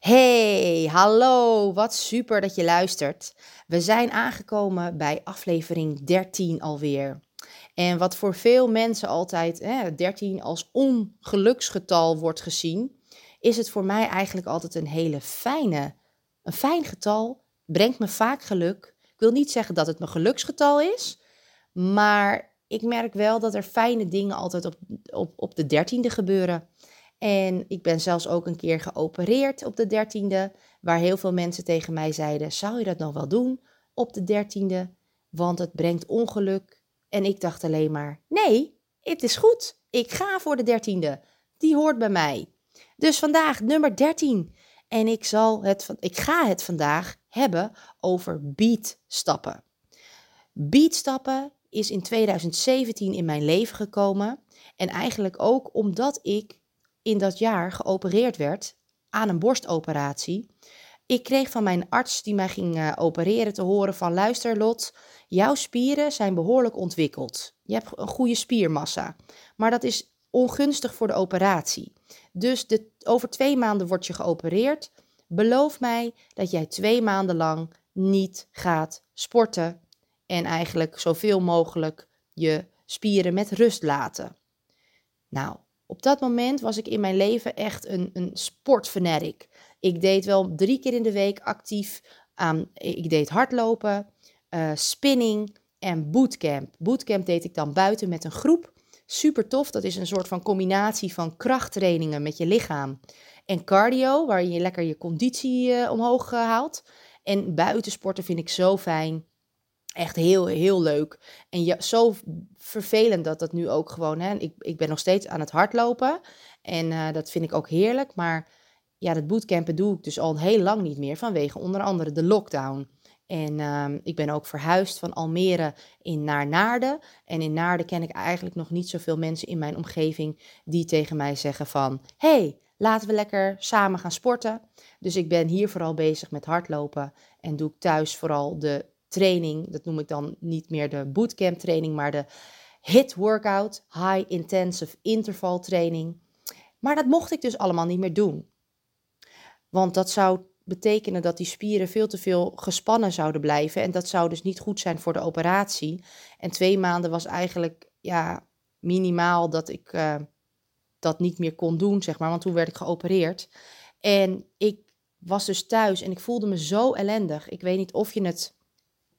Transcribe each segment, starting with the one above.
Hey, hallo, wat super dat je luistert. We zijn aangekomen bij aflevering 13 alweer. En wat voor veel mensen altijd hè, 13 als ongeluksgetal wordt gezien, is het voor mij eigenlijk altijd een hele fijne, een fijn getal. Brengt me vaak geluk. Ik wil niet zeggen dat het mijn geluksgetal is, maar ik merk wel dat er fijne dingen altijd op, op, op de gebeuren. En ik ben zelfs ook een keer geopereerd op de dertiende, waar heel veel mensen tegen mij zeiden: zou je dat nog wel doen op de dertiende? Want het brengt ongeluk. En ik dacht alleen maar: nee, het is goed. Ik ga voor de dertiende. Die hoort bij mij. Dus vandaag nummer 13. En ik, zal het, ik ga het vandaag hebben over beatstappen. Beatstappen is in 2017 in mijn leven gekomen. En eigenlijk ook omdat ik in dat jaar geopereerd werd aan een borstoperatie. Ik kreeg van mijn arts die mij ging uh, opereren te horen van luister Lot, jouw spieren zijn behoorlijk ontwikkeld. Je hebt een goede spiermassa, maar dat is ongunstig voor de operatie. Dus de, over twee maanden word je geopereerd. Beloof mij dat jij twee maanden lang niet gaat sporten en eigenlijk zoveel mogelijk je spieren met rust laten. Nou, op dat moment was ik in mijn leven echt een, een sportfanatic. Ik deed wel drie keer in de week actief aan. Ik deed hardlopen, uh, spinning en bootcamp. Bootcamp deed ik dan buiten met een groep. Super tof. Dat is een soort van combinatie van krachttrainingen met je lichaam en cardio, waar je lekker je conditie uh, omhoog uh, haalt. En buitensporten vind ik zo fijn. Echt heel, heel leuk. En ja, zo vervelend dat dat nu ook gewoon. Hè, ik, ik ben nog steeds aan het hardlopen. En uh, dat vind ik ook heerlijk. Maar ja, dat bootcampen doe ik dus al heel lang niet meer. Vanwege onder andere de lockdown. En uh, ik ben ook verhuisd van Almere in naar Naarden. En in Naarden ken ik eigenlijk nog niet zoveel mensen in mijn omgeving die tegen mij zeggen van... Hey, laten we lekker samen gaan sporten. Dus ik ben hier vooral bezig met hardlopen. En doe ik thuis vooral de training. Dat noem ik dan niet meer de bootcamp training, maar de HIT workout, high intensive interval training. Maar dat mocht ik dus allemaal niet meer doen. Want dat zou betekenen dat die spieren veel te veel gespannen zouden blijven. En dat zou dus niet goed zijn voor de operatie. En twee maanden was eigenlijk ja, minimaal dat ik uh, dat niet meer kon doen, zeg maar. Want toen werd ik geopereerd. En ik was dus thuis en ik voelde me zo ellendig. Ik weet niet of je het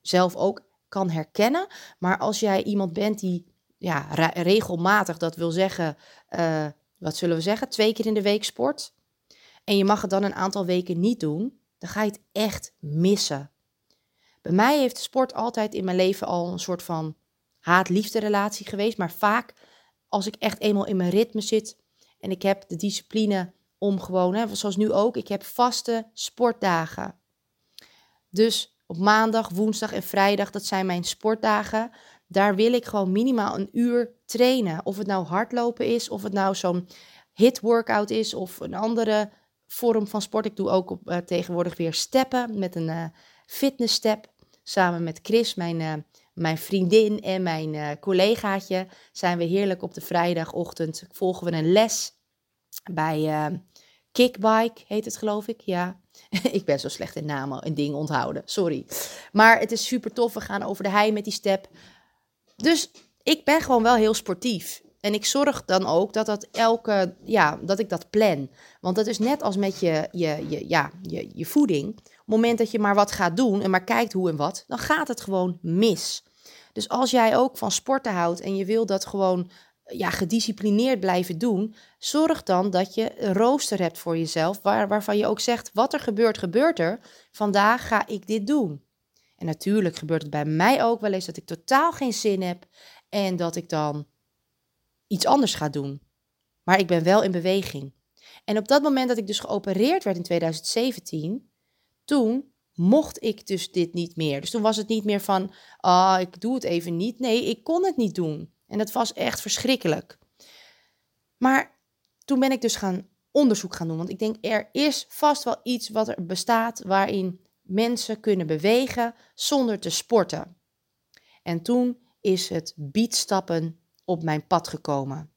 zelf ook kan herkennen. Maar als jij iemand bent die ja, regelmatig, dat wil zeggen, uh, wat zullen we zeggen, twee keer in de week sport. En je mag het dan een aantal weken niet doen, dan ga je het echt missen. Bij mij heeft sport altijd in mijn leven al een soort van haat-liefde relatie geweest. Maar vaak als ik echt eenmaal in mijn ritme zit en ik heb de discipline om gewoon, hè, zoals nu ook, ik heb vaste sportdagen. Dus op maandag, woensdag en vrijdag, dat zijn mijn sportdagen. Daar wil ik gewoon minimaal een uur trainen. Of het nou hardlopen is, of het nou zo'n hit workout is, of een andere vorm van sport. Ik doe ook op, uh, tegenwoordig weer steppen met een uh. Samen met Chris, mijn, uh, mijn vriendin en mijn collegaatje, zijn we heerlijk op de vrijdagochtend. Volgen we een les bij Kickbike, heet het geloof ik. Ja, ik ben zo slecht in namen en dingen onthouden. Sorry. Maar het is super tof. We gaan over de hei met die step. Dus ik ben gewoon wel heel sportief. En ik zorg dan ook dat dat elke, ja, dat ik dat plan. Want dat is net als met je, je, je, ja, je, je voeding. Op het moment dat je maar wat gaat doen en maar kijkt hoe en wat, dan gaat het gewoon mis. Dus als jij ook van sporten houdt en je wil dat gewoon ja, gedisciplineerd blijven doen, zorg dan dat je een rooster hebt voor jezelf, waar, waarvan je ook zegt, wat er gebeurt, gebeurt er. Vandaag ga ik dit doen. En natuurlijk gebeurt het bij mij ook wel eens dat ik totaal geen zin heb en dat ik dan iets anders ga doen. Maar ik ben wel in beweging. En op dat moment dat ik dus geopereerd werd in 2017, toen mocht ik dus dit niet meer. Dus toen was het niet meer van, ah, ik doe het even niet. Nee, ik kon het niet doen. En dat was echt verschrikkelijk. Maar toen ben ik dus gaan onderzoek gaan doen. Want ik denk, er is vast wel iets wat er bestaat waarin mensen kunnen bewegen zonder te sporten. En toen is het beatstappen op mijn pad gekomen.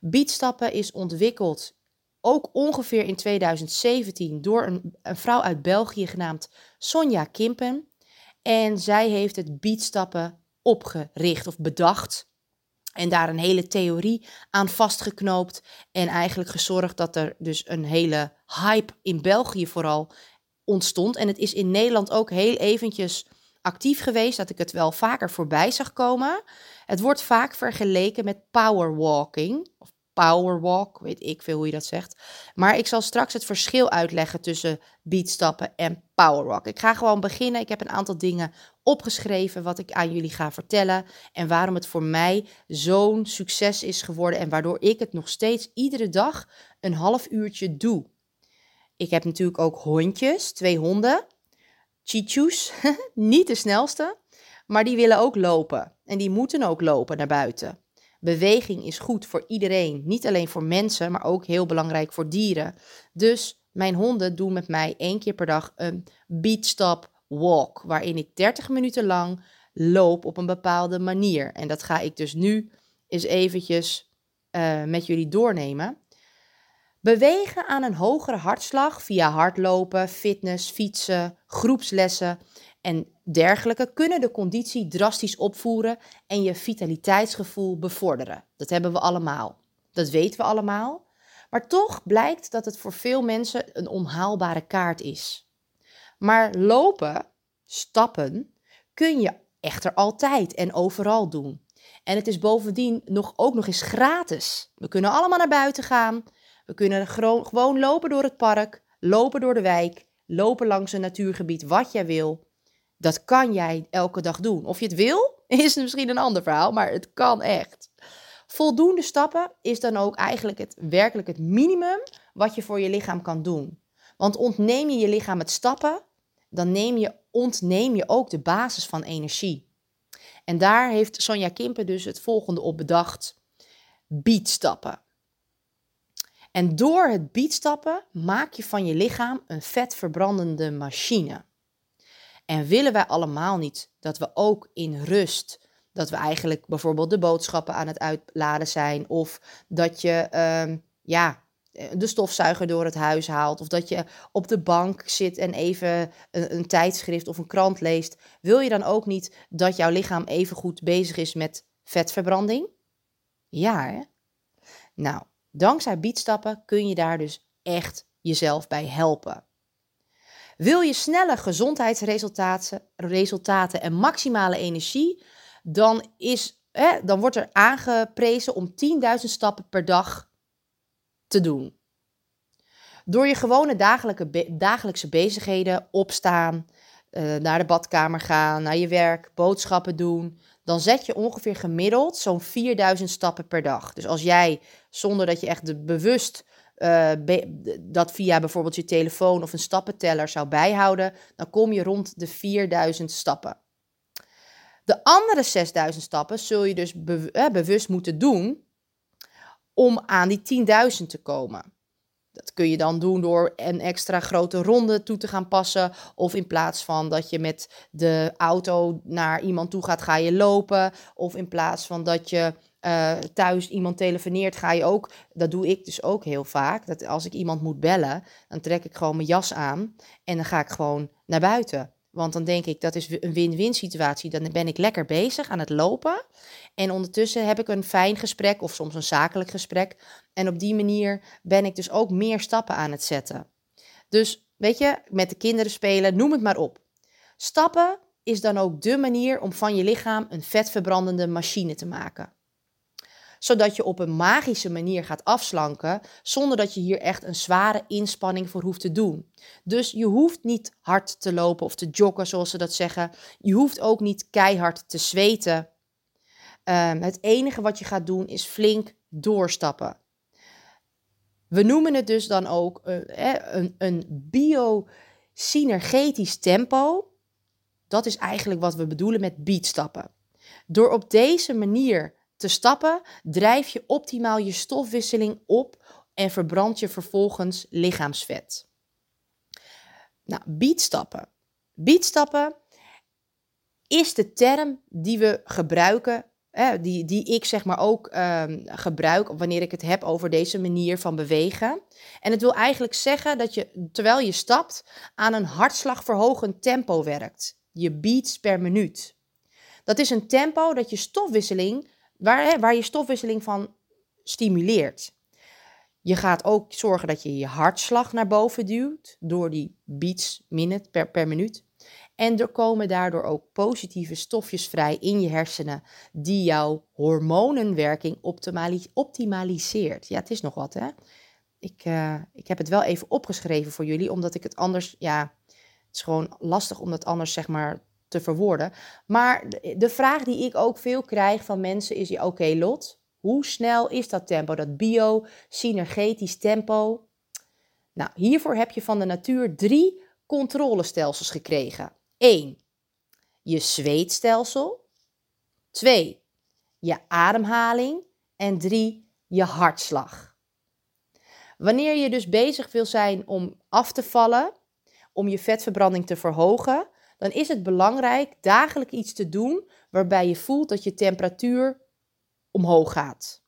Beatstappen is ontwikkeld ook ongeveer in 2017 door een, een vrouw uit België genaamd Sonja Kimpen. En zij heeft het beatstappen opgericht of bedacht. En daar een hele theorie aan vastgeknoopt. En eigenlijk gezorgd dat er dus een hele hype in België vooral ontstond. En het is in Nederland ook heel eventjes actief geweest, dat ik het wel vaker voorbij zag komen. Het wordt vaak vergeleken met powerwalking. Powerwalk, weet ik veel hoe je dat zegt. Maar ik zal straks het verschil uitleggen tussen beatstappen en powerwalk. Ik ga gewoon beginnen. Ik heb een aantal dingen opgeschreven wat ik aan jullie ga vertellen. En waarom het voor mij zo'n succes is geworden. En waardoor ik het nog steeds iedere dag een half uurtje doe. Ik heb natuurlijk ook hondjes, twee honden. Chichus, niet de snelste, maar die willen ook lopen. En die moeten ook lopen naar buiten. Beweging is goed voor iedereen, niet alleen voor mensen, maar ook heel belangrijk voor dieren. Dus mijn honden doen met mij één keer per dag een beatstop walk, waarin ik 30 minuten lang loop op een bepaalde manier. En dat ga ik dus nu eens eventjes uh, met jullie doornemen. Bewegen aan een hogere hartslag via hardlopen, fitness, fietsen, groepslessen en dergelijke kunnen de conditie drastisch opvoeren en je vitaliteitsgevoel bevorderen. Dat hebben we allemaal. Dat weten we allemaal. Maar toch blijkt dat het voor veel mensen een onhaalbare kaart is. Maar lopen, stappen, kun je echter altijd en overal doen. En het is bovendien nog, ook nog eens gratis. We kunnen allemaal naar buiten gaan. We kunnen gewoon lopen door het park, lopen door de wijk, lopen langs een natuurgebied, wat jij wil. Dat kan jij elke dag doen. Of je het wil, is misschien een ander verhaal, maar het kan echt. Voldoende stappen is dan ook eigenlijk het, werkelijk het minimum wat je voor je lichaam kan doen. Want ontneem je je lichaam het stappen, dan neem je, ontneem je ook de basis van energie. En daar heeft Sonja Kimpen dus het volgende op bedacht. Beatstappen. En door het beatstappen maak je van je lichaam een vetverbrandende machine. En willen wij allemaal niet dat we ook in rust, dat we eigenlijk bijvoorbeeld de boodschappen aan het uitladen zijn, of dat je ehm, ja, de stofzuiger door het huis haalt, of dat je op de bank zit en even een, een tijdschrift of een krant leest, wil je dan ook niet dat jouw lichaam even goed bezig is met vetverbranding? Ja, hè? Nou, Dankzij bietstappen kun je daar dus echt jezelf bij helpen. Wil je snelle gezondheidsresultaten resultaten en maximale energie, dan, is, dan wordt er aangeprezen om 10.000 stappen per dag te doen. Door je gewone dagelijkse bezigheden, opstaan, uh, naar de badkamer gaan, naar je werk, boodschappen doen, dan zet je ongeveer gemiddeld zo'n 4000 stappen per dag. Dus als jij, zonder dat je echt bewust uh, dat via bijvoorbeeld je telefoon of een stappenteller zou bijhouden, dan kom je rond de 4000 stappen. De andere 6000 stappen zul je dus bewust moeten doen om aan die 10.000 te komen. Dat kun je dan doen door een extra grote ronde toe te gaan passen. Of in plaats van dat je met de auto naar iemand toe gaat, ga je lopen. Of in plaats van dat je uh, thuis iemand telefoneert, ga je ook. Dat doe ik dus ook heel vaak. Dat als ik iemand moet bellen, dan trek ik gewoon mijn jas aan. En dan ga ik gewoon naar buiten. Want dan denk ik, dat is een win-win situatie. Dan ben ik lekker bezig aan het lopen. En ondertussen heb ik een fijn gesprek of soms een zakelijk gesprek. En op die manier ben ik dus ook meer stappen aan het zetten. Dus weet je, met de kinderen spelen, noem het maar op. Stappen is dan ook de manier om van je lichaam een vetverbrandende machine te maken zodat je op een magische manier gaat afslanken, zonder dat je hier echt een zware inspanning voor hoeft te doen. Dus je hoeft niet hard te lopen of te joggen, zoals ze dat zeggen. Je hoeft ook niet keihard te zweten. Um, het enige wat je gaat doen is flink doorstappen. We noemen het dus dan ook uh, een, een biosynergetisch tempo. Dat is eigenlijk wat we bedoelen met beatstappen. Door op deze manier te stappen, drijf je optimaal je stofwisseling op en verbrand je vervolgens lichaamsvet. Nou, beatstappen. Is de term die we gebruiken die, die ik zeg maar ook ehm, gebruik wanneer ik het heb over deze manier van bewegen. En het wil eigenlijk zeggen dat je, terwijl je stapt, aan een hartslagverhogend tempo werkt. Je beats per minuut. Dat is een tempo dat je stofwisseling, waar, waar je stofwisseling van stimuleert. Je gaat ook zorgen dat je je hartslag naar boven duwt door die beats per, per minuut. En er komen daardoor ook positieve stofjes vrij in je hersenen die jouw hormonenwerking optimaliseert. Ja, het is nog wat hè. Ik, uh, ik heb het wel even opgeschreven voor jullie, omdat ik het anders, ja, het is gewoon lastig om dat anders zeg maar te verwoorden. Maar de, vraag die ik ook veel krijg van mensen is, oké Lot, hoe snel is dat tempo, dat bio-synergetisch tempo? Nou, hiervoor heb je van de natuur drie controlestelsels gekregen. 1. Je zweetstelsel. 2. Je ademhaling. En 3. Je hartslag. Wanneer je dus bezig wil zijn om af te vallen, om je vetverbranding te verhogen, dan is het belangrijk dagelijks iets te doen waarbij je voelt dat je temperatuur omhoog gaat.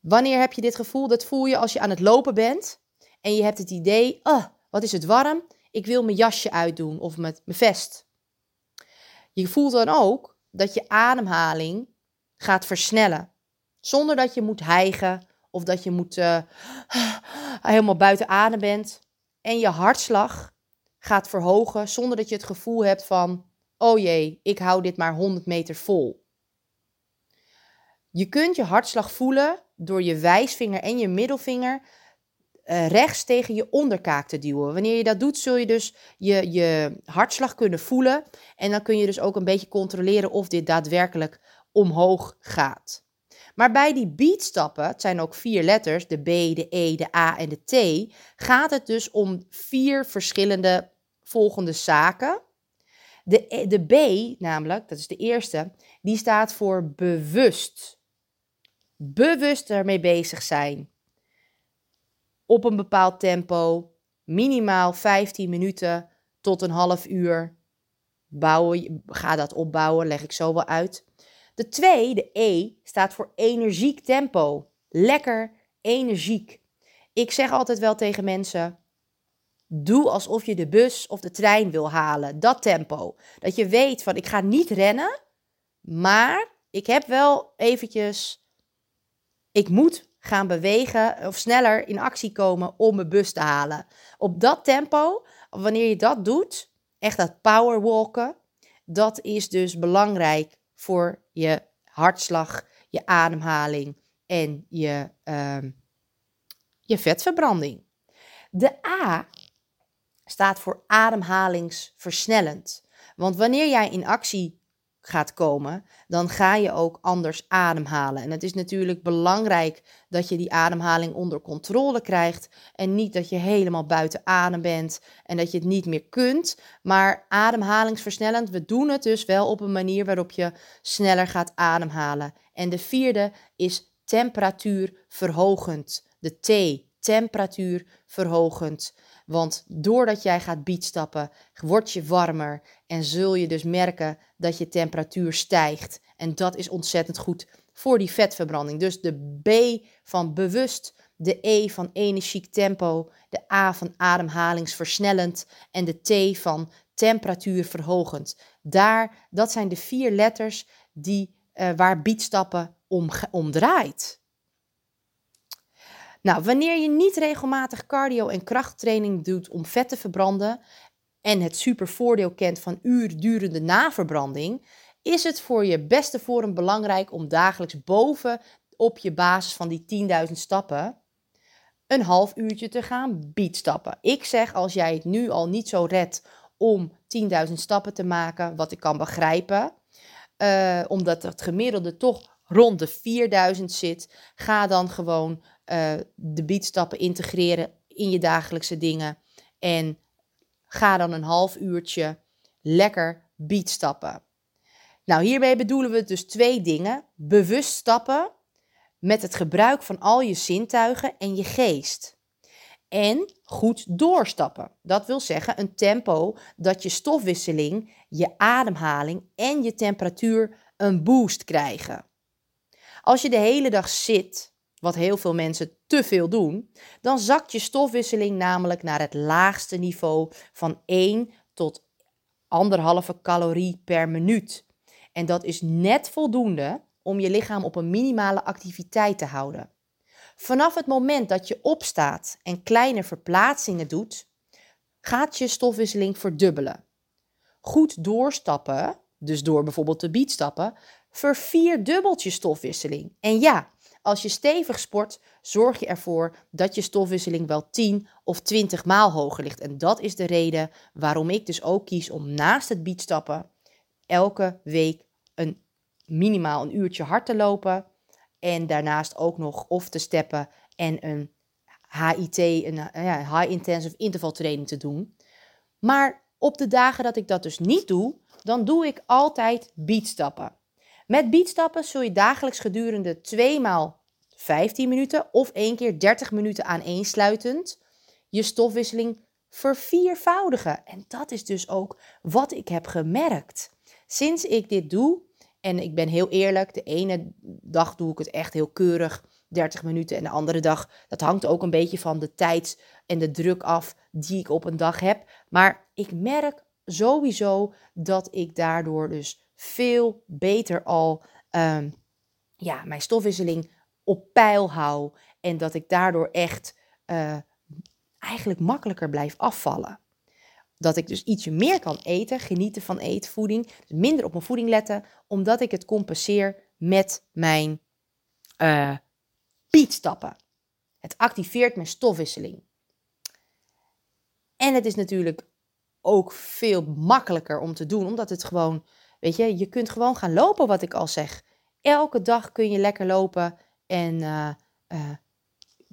Wanneer heb je dit gevoel? Dat voel je als je aan het lopen bent en je hebt het idee, oh, wat is het warm? Ik wil mijn jasje uitdoen of met mijn vest. Je voelt dan ook dat je ademhaling gaat versnellen. Zonder dat je moet hijgen of dat je moet, uh, helemaal buiten adem bent. En je hartslag gaat verhogen zonder dat je het gevoel hebt van: oh jee, ik hou dit maar 100 meter vol. Je kunt je hartslag voelen door je wijsvinger en je middelvinger uh, rechts tegen je onderkaak te duwen. Wanneer je dat doet, zul je dus je, je hartslag kunnen voelen. En dan kun je dus ook een beetje controleren of dit daadwerkelijk omhoog gaat. Maar bij die beatstappen, het zijn ook vier letters, de B, de E, de A en de T, gaat het dus om vier verschillende volgende zaken. De, e, de B, namelijk, dat is de eerste, die staat voor bewust. Bewust ermee bezig zijn op een bepaald tempo, minimaal 15 minuten tot een half uur. Bouwen, ga dat opbouwen, leg ik zo wel uit. De twee, de E, staat voor energiek tempo. Lekker energiek. Ik zeg altijd wel tegen mensen: doe alsof je de bus of de trein wil halen. Dat tempo. Dat je weet van ik ga niet rennen, maar ik heb wel eventjes. Ik moet gaan bewegen of sneller in actie komen om mijn bus te halen. Op dat tempo, wanneer je dat doet, echt dat powerwalken, dat is dus belangrijk voor je hartslag, je ademhaling en je, uh, je vetverbranding. De A staat voor ademhalingsversnellend. Want wanneer jij in actie gaat komen, dan ga je ook anders ademhalen. En het is natuurlijk belangrijk dat je die ademhaling onder controle krijgt en niet dat je helemaal buiten adem bent en dat je het niet meer kunt. Maar ademhalingsversnellend, we doen het dus wel op een manier waarop je sneller gaat ademhalen. En de vierde is temperatuurverhogend. De T, temperatuurverhogend. Want doordat jij gaat beatstappen, word je warmer en zul je dus merken dat je temperatuur stijgt. En dat is ontzettend goed voor die vetverbranding. Dus de B van bewust, de E van energiek tempo, de A van ademhalingsversnellend en de T van temperatuurverhogend. Daar, dat zijn de vier letters die, uh, waar beatstappen om, om draait. Nou, wanneer je niet regelmatig cardio en krachttraining doet om vet te verbranden en het supervoordeel kent van uurdurende naverbranding, is het voor je beste vorm belangrijk om dagelijks boven op je basis van die 10.000 stappen een half uurtje te gaan beatstappen. Ik zeg als jij het nu al niet zo redt om 10.000 stappen te maken, wat ik kan begrijpen, uh, omdat het gemiddelde toch rond de 4000 zit, ga dan gewoon uh, de beatstappen integreren in je dagelijkse dingen. En ga dan een half uurtje lekker beatstappen. Nou, hiermee bedoelen we dus twee dingen. Bewust stappen met het gebruik van al je zintuigen en je geest. En goed doorstappen. Dat wil zeggen een tempo dat je stofwisseling, je ademhaling en je temperatuur een boost krijgen. Als je de hele dag zit, wat heel veel mensen te veel doen, dan zakt je stofwisseling namelijk naar het laagste niveau van 1 tot 1,5 calorie per minuut. En dat is net voldoende om je lichaam op een minimale activiteit te houden. Vanaf het moment dat je opstaat en kleine verplaatsingen doet, gaat je stofwisseling verdubbelen. Goed doorstappen, dus door bijvoorbeeld te beatstappen, vervierdubbelt je stofwisseling. En ja, als je stevig sport, zorg je ervoor dat je stofwisseling wel 10 of 20 maal hoger ligt. En dat is de reden waarom ik dus ook kies om naast het beatstappen elke week een minimaal een uurtje hard te lopen. En daarnaast ook nog of te steppen en een HIT, een ja, high intensive interval training te doen. Maar op de dagen dat ik dat dus niet doe, dan doe ik altijd beatstappen. Met beatstappen zul je dagelijks gedurende 2 maal 15 minuten of één keer 30 minuten aaneensluitend je stofwisseling verviervoudigen. En dat is dus ook wat ik heb gemerkt. Sinds ik dit doe, en ik ben heel eerlijk, de ene dag doe ik het echt heel keurig, 30 minuten. En de andere dag, dat hangt ook een beetje van de tijd en de druk af die ik op een dag heb. Maar ik merk sowieso dat ik daardoor dus veel beter al um, ja, mijn stofwisseling op peil hou. En dat ik daardoor echt uh, eigenlijk makkelijker blijf afvallen. Dat ik dus ietsje meer kan eten, genieten van eetvoeding. Dus minder op mijn voeding letten, omdat ik het compenseer met mijn uh, pietstappen. Het activeert mijn stofwisseling. En het is natuurlijk ook veel makkelijker om te doen, omdat het gewoon, weet je, je kunt gewoon gaan lopen, wat ik al zeg. Elke dag kun je lekker lopen en uh, uh,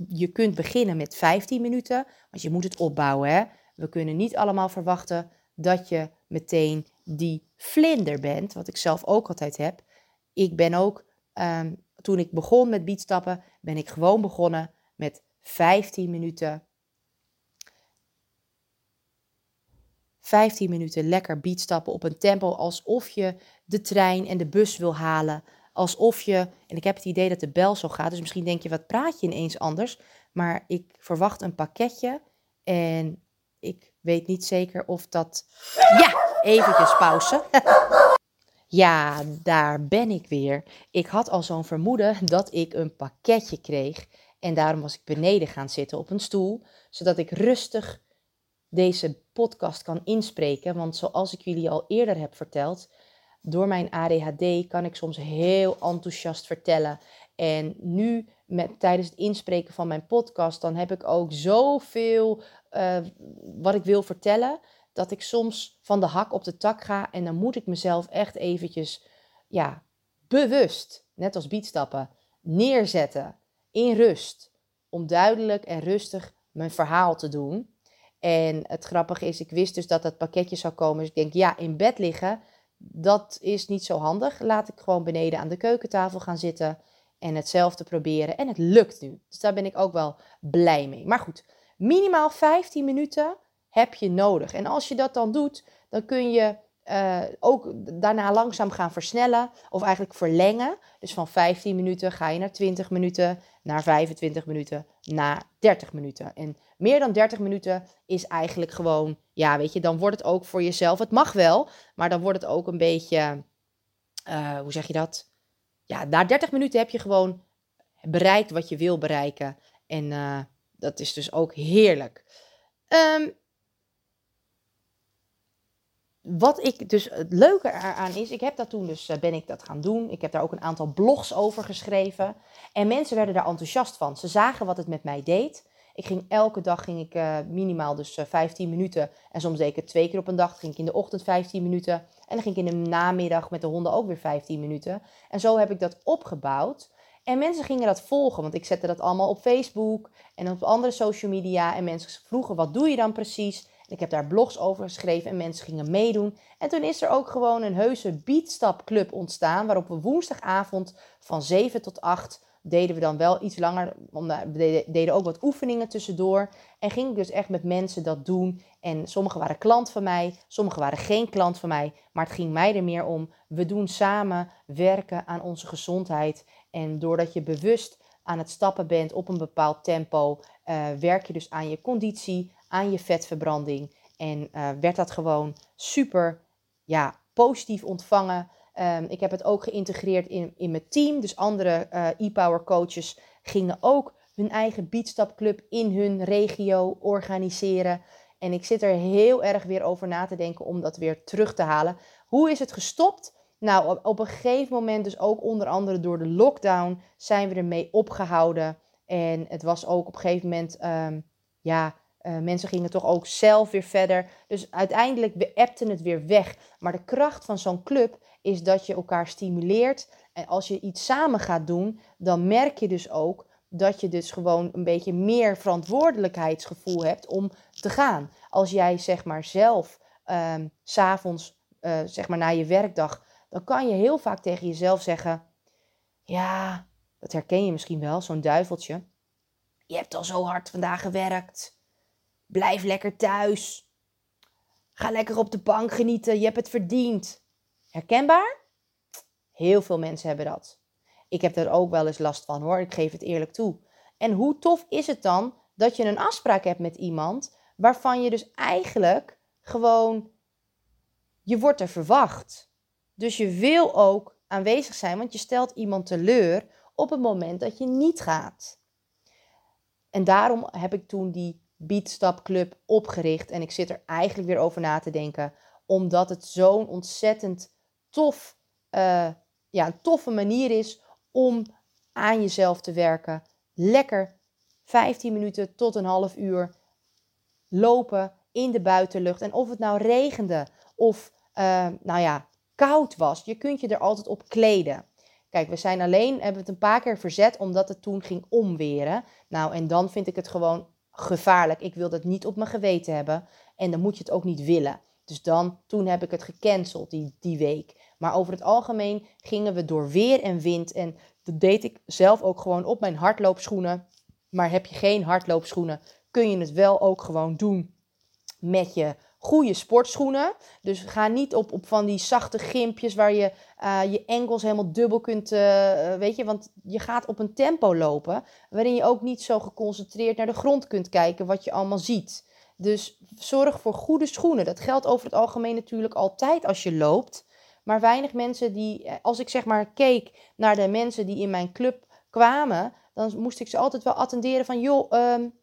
je kunt beginnen met 15 minuten, want je moet het opbouwen. Hè? We kunnen niet allemaal verwachten dat je meteen die vlinder bent, wat ik zelf ook altijd heb. Ik ben ook, um, toen ik begon met beatstappen, ben ik gewoon begonnen met 15 minuten 15 minuten lekker beatstappen op een tempo alsof je de trein en de bus wil halen. Alsof je, en ik heb het idee dat de bel zo gaat, dus misschien denk je, wat praat je ineens anders? Maar ik verwacht een pakketje en ik weet niet zeker of dat... Ja, eventjes pauze. ja, daar ben ik weer. Ik had al zo'n vermoeden dat ik een pakketje kreeg. En daarom was ik beneden gaan zitten op een stoel, zodat ik rustig deze podcast kan inspreken. Want zoals ik jullie al eerder heb verteld, door mijn ADHD kan ik soms heel enthousiast vertellen. En nu, met, tijdens het inspreken van mijn podcast, dan heb ik ook zoveel uh, wat ik wil vertellen, dat ik soms van de hak op de tak ga. En dan moet ik mezelf echt eventjes, ja, bewust, net als bietstappen, neerzetten in rust. Om duidelijk en rustig mijn verhaal te doen. En het grappige is, ik wist dus dat dat pakketje zou komen. Dus ik denk, ja, in bed liggen, dat is niet zo handig. Laat ik gewoon beneden aan de keukentafel gaan zitten en hetzelfde proberen. En het lukt nu. Dus daar ben ik ook wel blij mee. Maar goed, minimaal 15 minuten heb je nodig. En als je dat dan doet, dan kun je uh, ook daarna langzaam gaan versnellen of eigenlijk verlengen. Dus van 15 minuten ga je naar 20 minuten, naar 25 minuten, naar 30 minuten. En meer dan 30 minuten is eigenlijk gewoon, ja, weet je, dan wordt het ook voor jezelf. Het mag wel, maar dan wordt het ook een beetje, uh, hoe zeg je dat? Ja, na 30 minuten heb je gewoon bereikt wat je wil bereiken. En uh, dat is dus ook heerlijk. Um, wat ik dus het leuke eraan is, ik heb dat toen dus, eh, ben ik dat gaan doen. Ik heb daar ook een aantal blogs over geschreven. En mensen werden daar enthousiast van. Ze zagen wat het met mij deed. Ik ging elke dag ging ik uh, minimaal dus uh, eh, 15 minuten. En soms het twee keer op een dag. ging ik in de ochtend 15 minuten. En dan ging ik in de namiddag met de honden ook weer 15 minuten. En zo heb ik dat opgebouwd. En mensen gingen dat volgen, want ik zette dat allemaal op Facebook en op andere social media. En mensen vroegen, wat doe je dan precies? Ik heb daar blogs over geschreven en mensen gingen meedoen. En toen is er ook gewoon een heuse beatstapclub ontstaan, waarop we woensdagavond van 7 tot 8 deden we dan wel iets langer. We deden ook wat oefeningen tussendoor. En ging ik dus echt met mensen dat doen. En sommigen waren klant van mij, sommigen waren geen klant van mij. Maar het ging mij er meer om. We doen samen werken aan onze gezondheid. En doordat je bewust aan het stappen bent op een bepaald tempo, uh, werk je dus aan je conditie, aan je vetverbranding. En uh, werd dat gewoon super ja, positief ontvangen. Um, ik heb het ook geïntegreerd in, in mijn team. Dus andere uh, e-power coaches gingen ook hun eigen beatstapclub in hun regio organiseren. En ik zit er heel erg weer over na te denken om dat weer terug te halen. Hoe is het gestopt? Nou, op, een gegeven moment, dus ook onder andere door de lockdown, zijn we ermee opgehouden. En het was ook op een gegeven moment, um, ja, uh, mensen gingen toch ook zelf weer verder. Dus uiteindelijk beëpte het weer weg. Maar de kracht van zo'n club is dat je elkaar stimuleert. En als je iets samen gaat doen, dan merk je dus ook dat je dus gewoon een beetje meer verantwoordelijkheidsgevoel hebt om te gaan. Als jij zeg maar zelf um, s'avonds, uh, zeg maar na je werkdag, dan kan je heel vaak tegen jezelf zeggen: Ja, dat herken je misschien wel, zo'n duiveltje. Je hebt al zo hard vandaag gewerkt. Blijf lekker thuis. Ga lekker op de bank genieten. Je hebt het verdiend. Herkenbaar? Heel veel mensen hebben dat. Ik heb er ook wel eens last van hoor, ik geef het eerlijk toe. En hoe tof is het dan dat je een afspraak hebt met iemand waarvan je dus eigenlijk gewoon, je wordt er verwacht. Dus je wil ook aanwezig zijn, want je stelt iemand teleur op het moment dat je niet gaat. En daarom heb ik toen die Beatstap Club opgericht en ik zit er eigenlijk weer over na te denken, omdat het zo'n ontzettend tof, uh, ja, een toffe manier is om aan jezelf te werken. Lekker 15 minuten tot een half uur lopen in de buitenlucht. En of het nou regende of uh, nou ja, koud was, je kunt je er altijd op kleden. Kijk, we zijn alleen, hebben het een paar keer verzet omdat het toen ging omweren. Nou, en dan vind ik het gewoon gevaarlijk. Ik wil dat niet op mijn geweten hebben. En dan moet je het ook niet willen. Dus dan, toen heb ik het gecanceld die, die week. Maar over het algemeen gingen we door weer en wind. En dat deed ik zelf ook gewoon op mijn hardloopschoenen. Maar heb je geen hardloopschoenen, kun je het wel ook gewoon doen met je goede sportschoenen. Dus ga niet op, op van die zachte gimpjes waar je uh, je enkels helemaal dubbel kunt, uh, weet je, want je gaat op een tempo lopen waarin je ook niet zo geconcentreerd naar de grond kunt kijken wat je allemaal ziet. Dus zorg voor goede schoenen. Dat geldt over het algemeen natuurlijk altijd als je loopt. Maar weinig mensen die, eh, als ik zeg maar keek naar de mensen die in mijn club kwamen, dan moest ik ze altijd wel attenderen van, joh, um,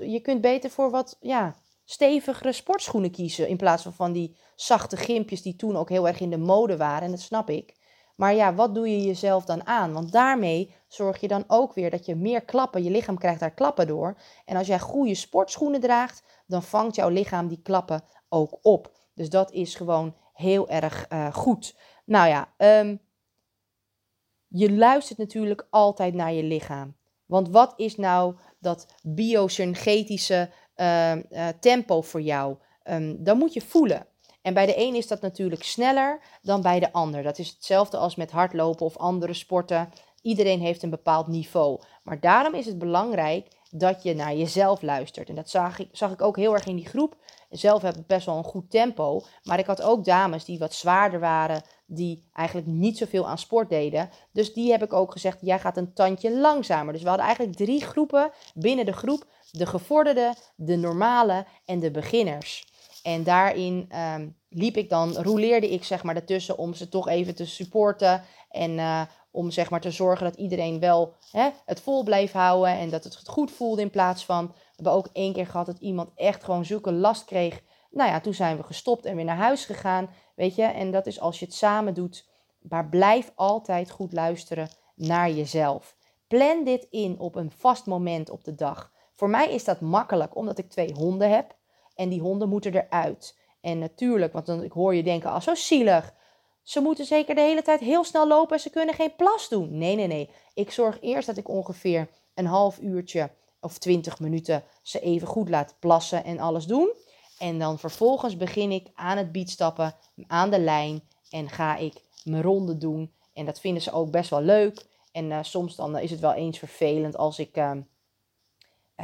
je kunt beter voor wat, ja, stevigere sportschoenen kiezen. In plaats van van die zachte gimpjes die toen ook heel erg in de mode waren. En dat snap ik. Maar ja, wat doe je jezelf dan aan? Want daarmee zorg je dan ook weer dat je meer klappen, je lichaam krijgt daar klappen door. En als jij goede sportschoenen draagt, dan vangt jouw lichaam die klappen ook op. Dus dat is gewoon heel erg uh, goed. Nou ja, um, je luistert natuurlijk altijd naar je lichaam. Want wat is nou dat biosynergetische tempo voor jou? Um, dan moet je voelen. En bij de een is dat natuurlijk sneller dan bij de ander. Dat is hetzelfde als met hardlopen of andere sporten. Iedereen heeft een bepaald niveau. Maar daarom is het belangrijk dat je naar jezelf luistert. En dat zag ik, zag ik ook heel erg in die groep. Zelf heb ik best wel een goed tempo. Maar ik had ook dames die wat zwaarder waren. Die eigenlijk niet zoveel aan sport deden. Dus die heb ik ook gezegd, jij gaat een tandje langzamer. Dus we hadden eigenlijk drie groepen binnen de groep. De gevorderde, de normale en de beginners. En daarin um, liep ik dan, roleerde ik zeg maar ertussen om ze toch even te supporten. En uh, om zeg maar te zorgen dat iedereen wel hè, het vol bleef houden en dat het goed voelde in plaats van... We hebben ook één keer gehad dat iemand echt gewoon zulke last kreeg. Nou ja, toen zijn we gestopt en weer naar huis gegaan, weet je. En dat is als je het samen doet. Maar blijf altijd goed luisteren naar jezelf. Plan dit in op een vast moment op de dag. Voor mij is dat makkelijk, omdat ik twee honden heb. En die honden moeten eruit. En natuurlijk, want dan ik hoor je denken, ah, zo zielig. Ze moeten zeker de hele tijd heel snel lopen en ze kunnen geen plas doen. Nee, nee, nee. Ik zorg eerst dat ik ongeveer een half uurtje of twintig minuten ze even goed laat plassen en alles doen. En dan vervolgens begin ik aan het biedstappen, aan de lijn en ga ik mijn ronde doen. En dat vinden ze ook best wel leuk. En uh, soms dan is het wel eens vervelend als ik uh,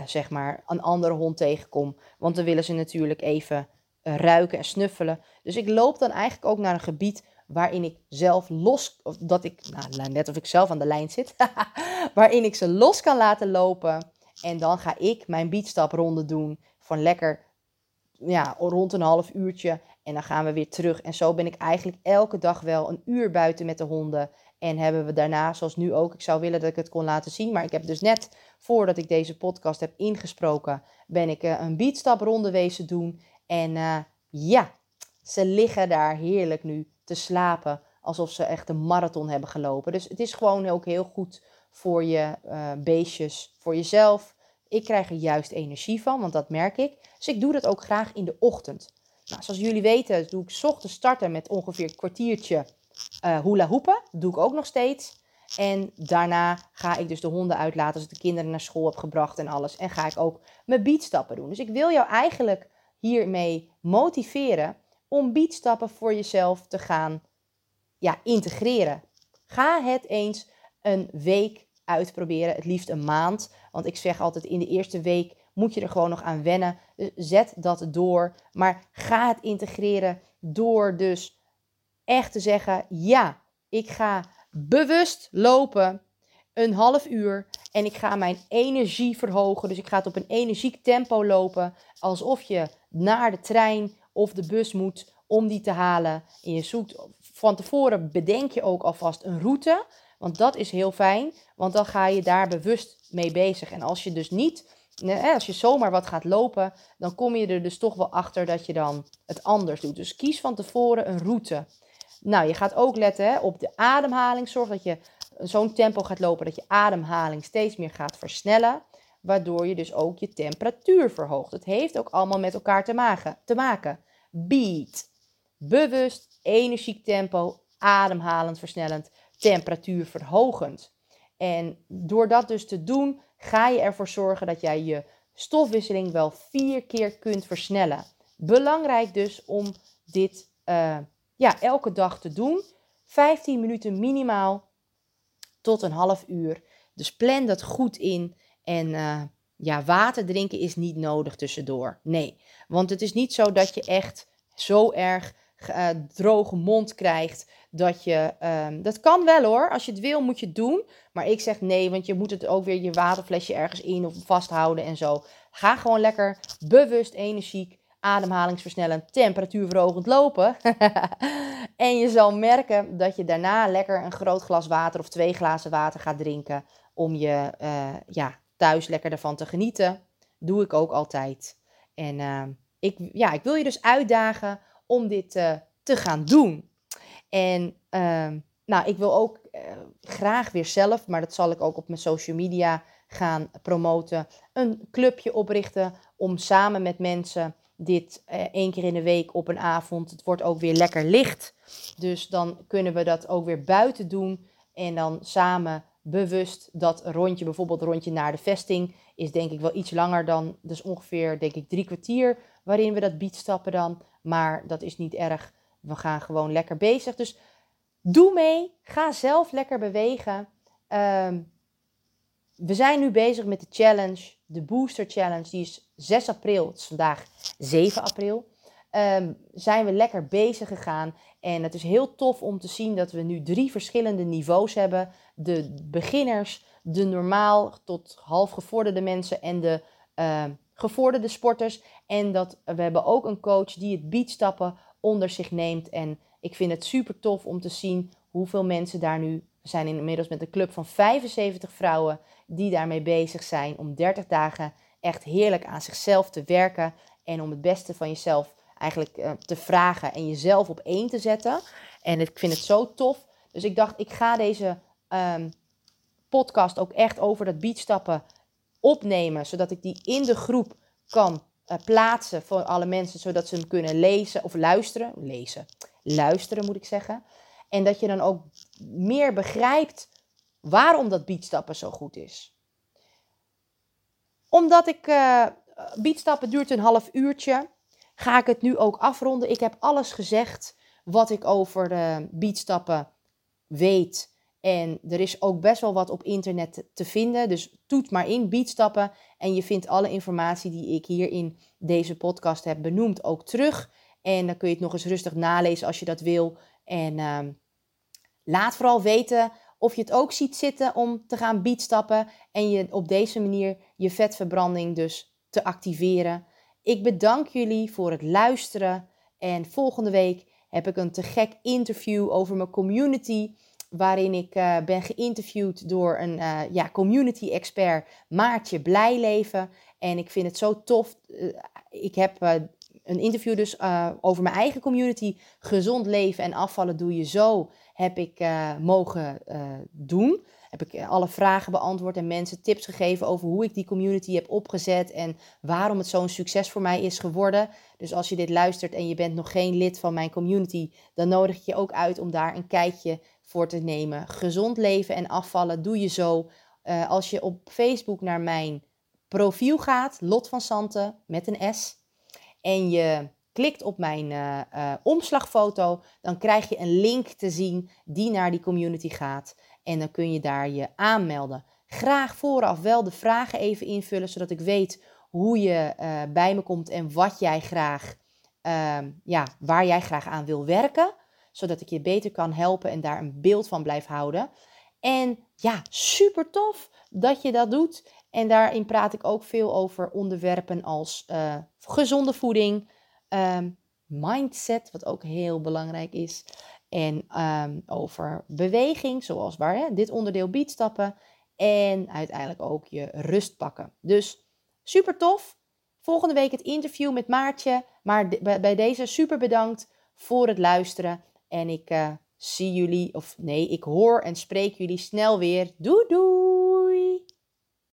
zeg maar een andere hond tegenkom. Want dan willen ze natuurlijk even ruiken en snuffelen. Dus ik loop dan eigenlijk ook naar een gebied waarin ik zelf los, of dat ik, nou, net of ik zelf aan de lijn zit, waarin ik ze los kan laten lopen. En dan ga ik mijn beatstapronde doen van lekker, ja, rond een half uurtje. En dan gaan we weer terug. En zo ben ik eigenlijk elke dag wel een uur buiten met de honden. En hebben we daarna, zoals nu ook, ik zou willen dat ik het kon laten zien. Maar ik heb dus net, voordat ik deze podcast heb ingesproken, ben ik uh, een beatstapronde wezen doen. En uh, ja, ze liggen daar heerlijk nu te slapen. Alsof ze echt een marathon hebben gelopen. Dus het is gewoon ook heel goed voor je uh, beestjes, voor jezelf. Ik krijg er juist energie van, want dat merk ik. Dus ik doe dat ook graag in de ochtend. Nou, zoals jullie weten, doe ik ochtends starten met ongeveer een kwartiertje uh, hoepen. Dat doe ik ook nog steeds. En daarna ga ik dus de honden uitlaten als ik de kinderen naar school heb gebracht en alles. En ga ik ook mijn beatstappen doen. Dus ik wil jou eigenlijk hiermee motiveren om beatstappen voor jezelf te gaan ja, integreren. Ga het eens een week uitproberen, het liefst een maand. Want ik zeg altijd in de eerste week moet je er gewoon nog aan wennen. Dus zet dat door. Maar ga het integreren door dus echt te zeggen: ja, ik ga bewust lopen een half uur en ik ga mijn energie verhogen. Dus ik ga het op een energiek tempo lopen, alsof je naar de trein of de bus moet om die te halen. En je zoekt van tevoren bedenk je ook alvast een route, want dat is heel fijn, want dan ga je daar bewust mee bezig. En als je dus niet als je zomaar wat gaat lopen, dan kom je er dus toch wel achter dat je dan het anders doet. Dus kies van tevoren een route. Nou, je gaat ook letten op de ademhaling. Zorg dat je zo'n tempo gaat lopen dat je ademhaling steeds meer gaat versnellen. Waardoor je dus ook je temperatuur verhoogt. Het heeft ook allemaal met elkaar te maken. Te maken. Beat. Bewust, energiek tempo, ademhalend versnellend, temperatuur verhogend. En door dat dus te doen, ga je ervoor zorgen dat jij je stofwisseling wel vier keer kunt versnellen. Belangrijk dus om dit uh, ja, elke dag te doen. 15 minuten minimaal tot een half uur. Dus plan dat goed in. En uh, ja, water drinken is niet nodig tussendoor. Nee, want het is niet zo dat je echt zo erg uh, droge mond krijgt dat je, um, dat kan wel hoor, als je het wil moet je het doen. Maar ik zeg nee, want je moet het ook weer je waterflesje ergens in of vasthouden en zo. Ga gewoon lekker bewust, energiek, ademhalingsversnellend, temperatuurverhogend lopen. en je zal merken dat je daarna lekker een groot glas water of twee glazen water gaat drinken. Om je uh, ja, thuis lekker ervan te genieten. Doe ik ook altijd. En uh, ik, ja, ik wil je dus uitdagen om dit uh, te gaan doen. En uh, nou, ik wil ook uh, graag weer zelf, maar dat zal ik ook op mijn social media gaan promoten, een clubje oprichten om samen met mensen dit uh, één keer in de week op een avond. Het wordt ook weer lekker licht. Dus dan kunnen we dat ook weer buiten doen. En dan samen bewust dat rondje, bijvoorbeeld rondje naar de vesting, is denk ik wel iets langer dan, dus ongeveer denk ik drie kwartier, waarin we dat beat stappen dan. Maar dat is niet erg. We gaan gewoon lekker bezig. Dus doe mee. Ga zelf lekker bewegen. Um, we zijn nu bezig met de challenge, de Booster Challenge. Die is 6 april. Het is vandaag 7 april. Um, zijn we lekker bezig gegaan. En het is heel tof om te zien dat we nu drie verschillende niveaus hebben. De beginners, de normaal tot half gevorderde mensen en de uh, gevorderde sporters. En dat we hebben ook een coach die het beatstappen onder zich neemt. En ik vind het super tof om te zien hoeveel mensen daar nu. Zijn inmiddels met een club van 75 vrouwen die daarmee bezig zijn om 30 dagen echt heerlijk aan zichzelf te werken. En om het beste van jezelf eigenlijk uh, te vragen en jezelf op één te zetten. En ik vind het zo tof. Dus ik dacht, ik ga deze um, podcast ook echt over dat beatstappen opnemen. Zodat ik die in de groep kan uh, plaatsen voor alle mensen. Zodat ze hem kunnen lezen of luisteren. Lezen. Luisteren moet ik zeggen. En dat je dan ook meer begrijpt waarom dat beatstappen zo goed is. Omdat ik. Uh, beatstappen duurt een half uurtje. Ga ik het nu ook afronden. Ik heb alles gezegd wat ik over de beatstappen weet En er is ook best wel wat op internet te vinden. Dus toet maar in, beatstappen. En je vindt alle informatie die ik hier in deze podcast heb benoemd ook terug. En dan kun je het nog eens rustig nalezen als je dat wil. En ehm, laat vooral weten of je het ook ziet zitten om te gaan beatstappen. En je op deze manier je vetverbranding dus te activeren. Ik bedank jullie voor het luisteren. En volgende week heb ik een te gek interview over mijn community waarin ik uh, ben geïnterviewd door een uh, ja, community expert, Maartje Blijleven. En ik vind het zo tof. Uh, ik heb een interview dus over mijn eigen community, gezond leven en afvallen doe je zo, heb ik mogen doen. Heb ik alle vragen beantwoord en mensen tips gegeven over hoe ik die community heb opgezet en waarom het zo'n succes voor mij is geworden. Dus als je dit luistert en je bent nog geen lid van mijn community, dan nodig ik je ook uit om daar een kijkje voor te nemen. Gezond leven en afvallen doe je zo. Uh, als je op Facebook naar mijn profiel gaat, Lot van Santen met een S, en je klikt op mijn uh, omslagfoto, dan krijg je een link te zien die naar die community gaat. En dan kun je daar je aanmelden. Graag vooraf wel de vragen even invullen, zodat ik weet hoe je bij me komt en wat jij graag, ehm, ja, waar jij graag aan wil werken zodat ik je beter kan helpen en daar een beeld van blijf houden. En ja, super tof dat je dat doet. En daarin praat ik ook veel over onderwerpen als uh, gezonde voeding, um, mindset, wat ook heel belangrijk is. En um, over beweging, zoals waar hè, dit onderdeel biedt stappen. En uiteindelijk ook je rust pakken. Dus super tof. Volgende week het interview met Maartje. Maar bij deze super bedankt voor het luisteren. En ik uh, zie jullie, of nee, ik hoor en spreek jullie snel weer. Doei doei!